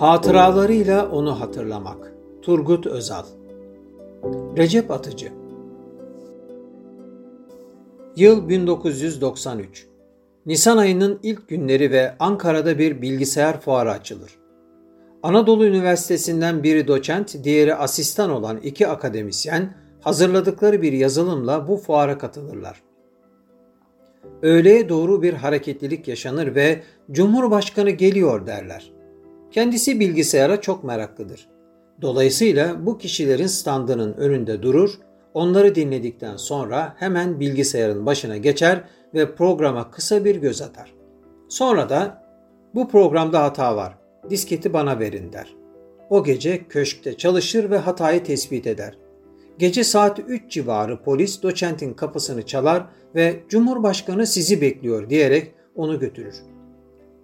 Hatıralarıyla onu hatırlamak. Turgut Özal Recep Atıcı Yıl 1993 Nisan ayının ilk günleri ve Ankara'da bir bilgisayar fuarı açılır. Anadolu Üniversitesi'nden biri doçent, diğeri asistan olan iki akademisyen hazırladıkları bir yazılımla bu fuara katılırlar. Öğleye doğru bir hareketlilik yaşanır ve Cumhurbaşkanı geliyor derler. Kendisi bilgisayara çok meraklıdır. Dolayısıyla bu kişilerin standının önünde durur, onları dinledikten sonra hemen bilgisayarın başına geçer ve programa kısa bir göz atar. Sonra da bu programda hata var, disketi bana verin der. O gece köşkte çalışır ve hatayı tespit eder. Gece saat 3 civarı polis doçentin kapısını çalar ve Cumhurbaşkanı sizi bekliyor diyerek onu götürür.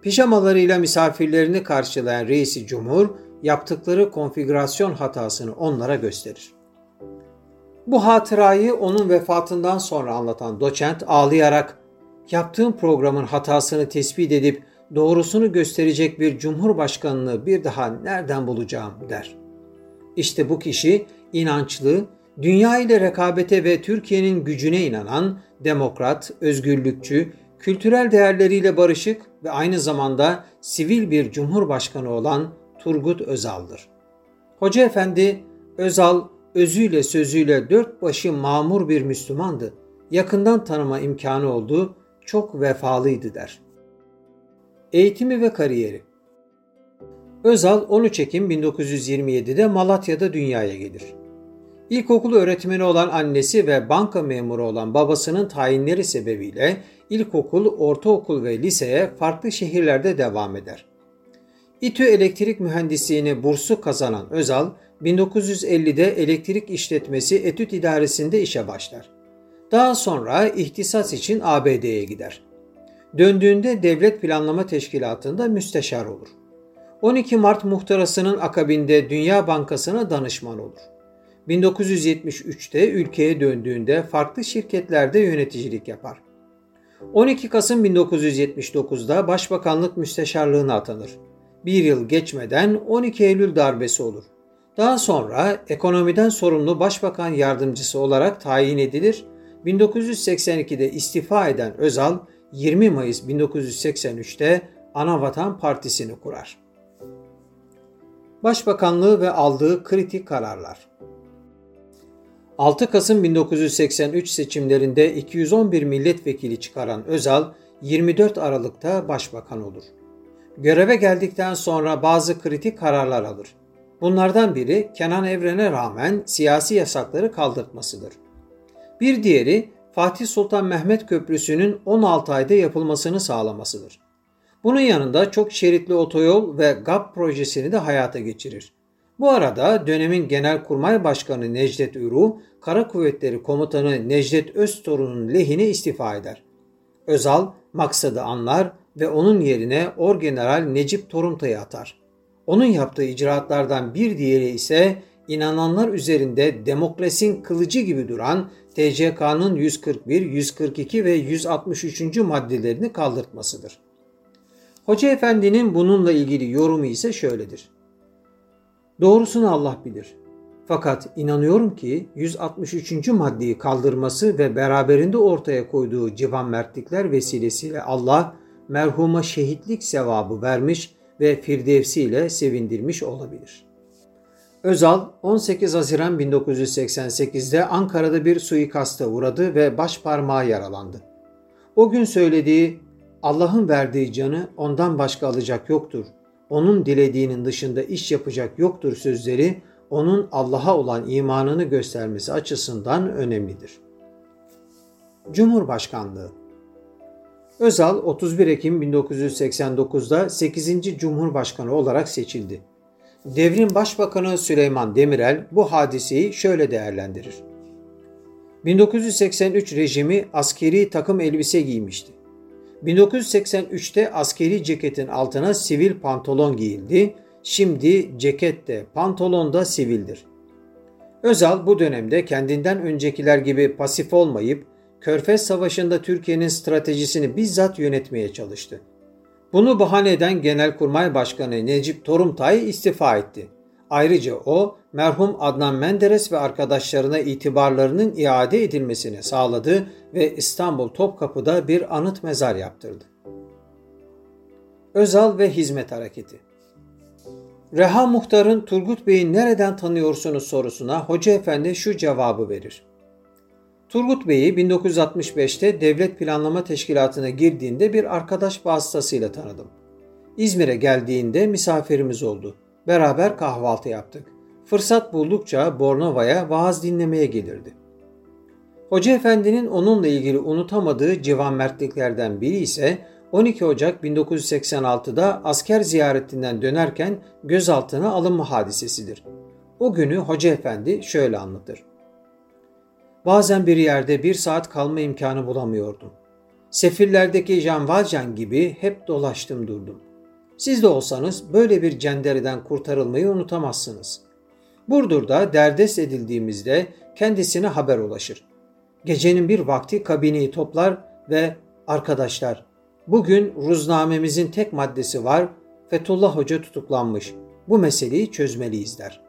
Pijamalarıyla misafirlerini karşılayan reisi cumhur yaptıkları konfigürasyon hatasını onlara gösterir. Bu hatırayı onun vefatından sonra anlatan doçent ağlayarak yaptığım programın hatasını tespit edip doğrusunu gösterecek bir cumhurbaşkanını bir daha nereden bulacağım der. İşte bu kişi inançlı, dünya ile rekabete ve Türkiye'nin gücüne inanan, demokrat, özgürlükçü, kültürel değerleriyle barışık ve aynı zamanda sivil bir cumhurbaşkanı olan Turgut Özal'dır. Hoca Efendi, Özal özüyle sözüyle dört başı mamur bir Müslümandı. Yakından tanıma imkanı oldu, çok vefalıydı der. Eğitimi ve kariyeri Özal 13 Ekim 1927'de Malatya'da dünyaya gelir. İlkokul öğretmeni olan annesi ve banka memuru olan babasının tayinleri sebebiyle ilkokul, ortaokul ve liseye farklı şehirlerde devam eder. İTÜ elektrik mühendisliğini bursu kazanan Özal, 1950'de elektrik işletmesi etüt idaresinde işe başlar. Daha sonra ihtisas için ABD'ye gider. Döndüğünde Devlet Planlama Teşkilatı'nda müsteşar olur. 12 Mart muhtarasının akabinde Dünya Bankası'na danışman olur. 1973'te ülkeye döndüğünde farklı şirketlerde yöneticilik yapar. 12 Kasım 1979'da Başbakanlık Müsteşarlığına atanır. Bir yıl geçmeden 12 Eylül darbesi olur. Daha sonra ekonomiden sorumlu Başbakan Yardımcısı olarak tayin edilir. 1982'de istifa eden Özal, 20 Mayıs 1983'te Anavatan Partisi'ni kurar. Başbakanlığı ve aldığı kritik kararlar 6 Kasım 1983 seçimlerinde 211 milletvekili çıkaran Özal 24 Aralık'ta başbakan olur. Göreve geldikten sonra bazı kritik kararlar alır. Bunlardan biri Kenan Evren'e rağmen siyasi yasakları kaldırtmasıdır. Bir diğeri Fatih Sultan Mehmet Köprüsü'nün 16 ayda yapılmasını sağlamasıdır. Bunun yanında çok şeritli otoyol ve GAP projesini de hayata geçirir. Bu arada dönemin Genelkurmay Başkanı Necdet Uru, Kara Kuvvetleri Komutanı Necdet Öztorun'un lehine istifa eder. Özal maksadı anlar ve onun yerine Orgeneral Necip Toruntay'ı atar. Onun yaptığı icraatlardan bir diğeri ise inananlar üzerinde demokrasinin kılıcı gibi duran TCK'nın 141, 142 ve 163. maddelerini kaldırtmasıdır. Hoca Efendi'nin bununla ilgili yorumu ise şöyledir. Doğrusunu Allah bilir. Fakat inanıyorum ki 163. maddeyi kaldırması ve beraberinde ortaya koyduğu civan mertlikler vesilesiyle Allah merhuma şehitlik sevabı vermiş ve firdevsiyle sevindirmiş olabilir. Özal 18 Haziran 1988'de Ankara'da bir suikasta uğradı ve baş parmağı yaralandı. O gün söylediği Allah'ın verdiği canı ondan başka alacak yoktur onun dilediğinin dışında iş yapacak yoktur sözleri onun Allah'a olan imanını göstermesi açısından önemlidir. Cumhurbaşkanlığı Özal 31 Ekim 1989'da 8. Cumhurbaşkanı olarak seçildi. Devrim Başbakanı Süleyman Demirel bu hadiseyi şöyle değerlendirir. 1983 rejimi askeri takım elbise giymişti. 1983'te askeri ceketin altına sivil pantolon giyildi. Şimdi ceket de pantolon da sivildir. Özal bu dönemde kendinden öncekiler gibi pasif olmayıp Körfez Savaşı'nda Türkiye'nin stratejisini bizzat yönetmeye çalıştı. Bunu bahane eden Genelkurmay Başkanı Necip Torumtay istifa etti. Ayrıca o merhum Adnan Menderes ve arkadaşlarına itibarlarının iade edilmesini sağladı ve İstanbul Topkapı'da bir anıt mezar yaptırdı. Özal ve Hizmet Hareketi Reha Muhtar'ın Turgut Bey'i nereden tanıyorsunuz sorusuna Hoca Efendi şu cevabı verir. Turgut Bey'i 1965'te Devlet Planlama Teşkilatı'na girdiğinde bir arkadaş vasıtasıyla tanıdım. İzmir'e geldiğinde misafirimiz oldu. Beraber kahvaltı yaptık. Fırsat buldukça Bornova'ya vaaz dinlemeye gelirdi. Hoca Efendi'nin onunla ilgili unutamadığı civan mertliklerden biri ise 12 Ocak 1986'da asker ziyaretinden dönerken gözaltına alınma hadisesidir. O günü Hoca Efendi şöyle anlatır. Bazen bir yerde bir saat kalma imkanı bulamıyordum. Sefillerdeki Jean Valjean gibi hep dolaştım durdum. Siz de olsanız böyle bir cendereden kurtarılmayı unutamazsınız. Burdur'da derdest edildiğimizde kendisine haber ulaşır. Gecenin bir vakti kabineyi toplar ve arkadaşlar bugün ruznamemizin tek maddesi var Fethullah Hoca tutuklanmış. Bu meseleyi çözmeliyiz der.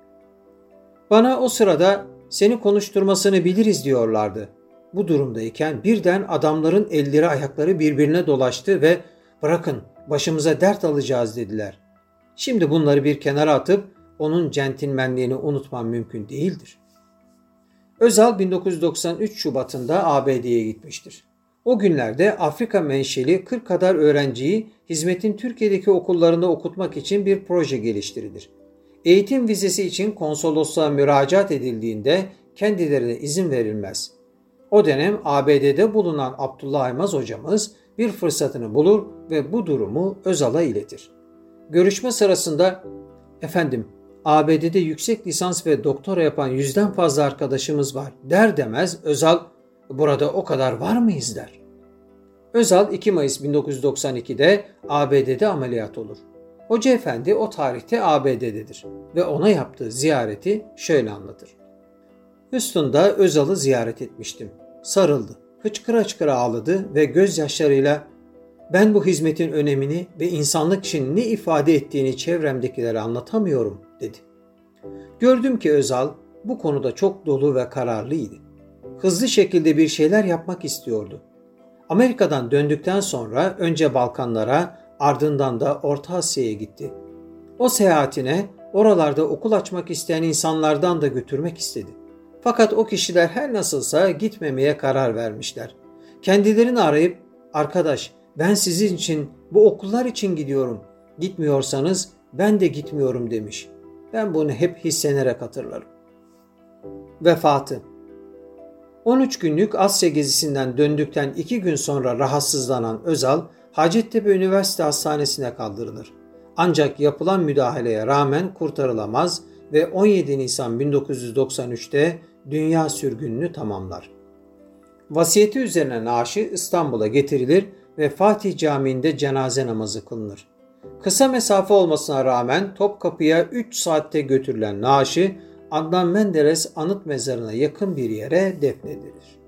Bana o sırada seni konuşturmasını biliriz diyorlardı. Bu durumdayken birden adamların elleri ayakları birbirine dolaştı ve bırakın başımıza dert alacağız dediler. Şimdi bunları bir kenara atıp onun centilmenliğini unutmam mümkün değildir. Özal 1993 Şubat'ında ABD'ye gitmiştir. O günlerde Afrika menşeli 40 kadar öğrenciyi hizmetin Türkiye'deki okullarında okutmak için bir proje geliştirilir. Eğitim vizesi için konsolosluğa müracaat edildiğinde kendilerine izin verilmez. O dönem ABD'de bulunan Abdullah Aymaz hocamız bir fırsatını bulur ve bu durumu Özal'a iletir. Görüşme sırasında efendim ABD'de yüksek lisans ve doktora yapan yüzden fazla arkadaşımız var der demez Özal burada o kadar var mıyız der. Özal 2 Mayıs 1992'de ABD'de ameliyat olur. Hoca Efendi o tarihte ABD'dedir ve ona yaptığı ziyareti şöyle anlatır. Houston'da Özal'ı ziyaret etmiştim. Sarıldı, hıçkıra hıçkıra ağladı ve gözyaşlarıyla ben bu hizmetin önemini ve insanlık için ne ifade ettiğini çevremdekilere anlatamıyorum dedi. Gördüm ki Özal bu konuda çok dolu ve kararlıydı. Hızlı şekilde bir şeyler yapmak istiyordu. Amerika'dan döndükten sonra önce Balkanlara, ardından da Orta Asya'ya gitti. O seyahatine oralarda okul açmak isteyen insanlardan da götürmek istedi. Fakat o kişiler her nasılsa gitmemeye karar vermişler. Kendilerini arayıp arkadaş ben sizin için bu okullar için gidiyorum. Gitmiyorsanız ben de gitmiyorum demiş. Ben bunu hep hissenerek hatırlarım. Vefatı 13 günlük Asya gezisinden döndükten 2 gün sonra rahatsızlanan Özal, Hacettepe Üniversite Hastanesi'ne kaldırılır. Ancak yapılan müdahaleye rağmen kurtarılamaz ve 17 Nisan 1993'te dünya sürgününü tamamlar. Vasiyeti üzerine naaşı İstanbul'a getirilir ve Fatih Camii'nde cenaze namazı kılınır. Kısa mesafe olmasına rağmen Topkapı'ya 3 saatte götürülen naaşı Adnan Menderes anıt mezarına yakın bir yere defnedilir.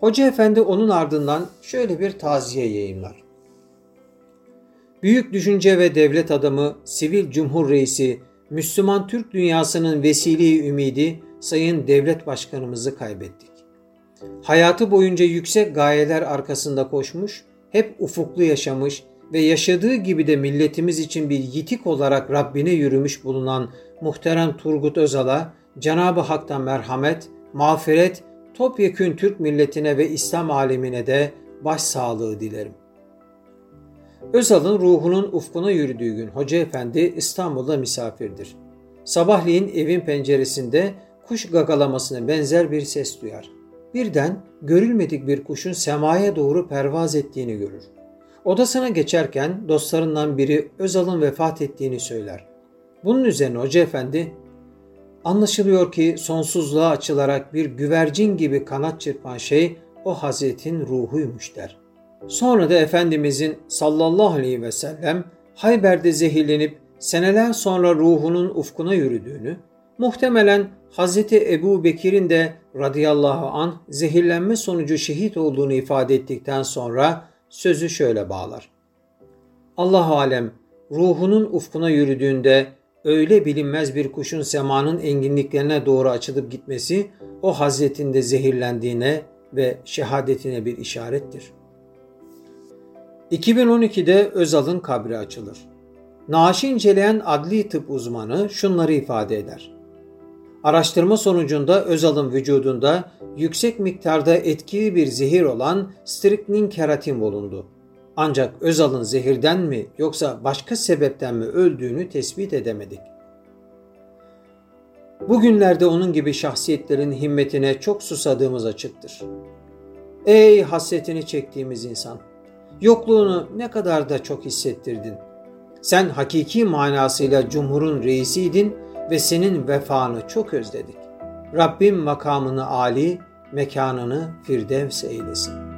Hoca Efendi onun ardından şöyle bir taziye yayınlar. Büyük düşünce ve devlet adamı, sivil cumhur reisi, Müslüman Türk dünyasının vesile ümidi Sayın Devlet Başkanımızı kaybettik. Hayatı boyunca yüksek gayeler arkasında koşmuş, hep ufuklu yaşamış ve yaşadığı gibi de milletimiz için bir yitik olarak Rabbine yürümüş bulunan muhterem Turgut Özal'a Cenab-ı Hak'tan merhamet, mağfiret, topyekün Türk milletine ve İslam alemine de başsağlığı dilerim. Özal'ın ruhunun ufkuna yürüdüğü gün Hoca Efendi İstanbul'da misafirdir. Sabahleyin evin penceresinde kuş gagalamasına benzer bir ses duyar. Birden görülmedik bir kuşun semaya doğru pervaz ettiğini görür. Odasına geçerken dostlarından biri Özal'ın vefat ettiğini söyler. Bunun üzerine Hoca Efendi, anlaşılıyor ki sonsuzluğa açılarak bir güvercin gibi kanat çırpan şey o Hazretin ruhuymuş der. Sonra da Efendimizin sallallahu aleyhi ve sellem Hayber'de zehirlenip seneler sonra ruhunun ufkuna yürüdüğünü, muhtemelen Hazreti Ebu Bekir'in de radıyallahu an zehirlenme sonucu şehit olduğunu ifade ettikten sonra sözü şöyle bağlar. Allah alem ruhunun ufkuna yürüdüğünde öyle bilinmez bir kuşun semanın enginliklerine doğru açılıp gitmesi o hazretinde zehirlendiğine ve şehadetine bir işarettir. 2012'de Özal'ın kabri açılır. Naaşı inceleyen adli tıp uzmanı şunları ifade eder. Araştırma sonucunda Özal'ın vücudunda yüksek miktarda etkili bir zehir olan striknin keratin bulundu. Ancak Özal'ın zehirden mi yoksa başka sebepten mi öldüğünü tespit edemedik. Bugünlerde onun gibi şahsiyetlerin himmetine çok susadığımız açıktır. Ey hasretini çektiğimiz insan! Yokluğunu ne kadar da çok hissettirdin. Sen hakiki manasıyla cumhurun reisiydin ve senin vefanı çok özledik. Rabbim makamını âli, mekanını firdevs eylesin.''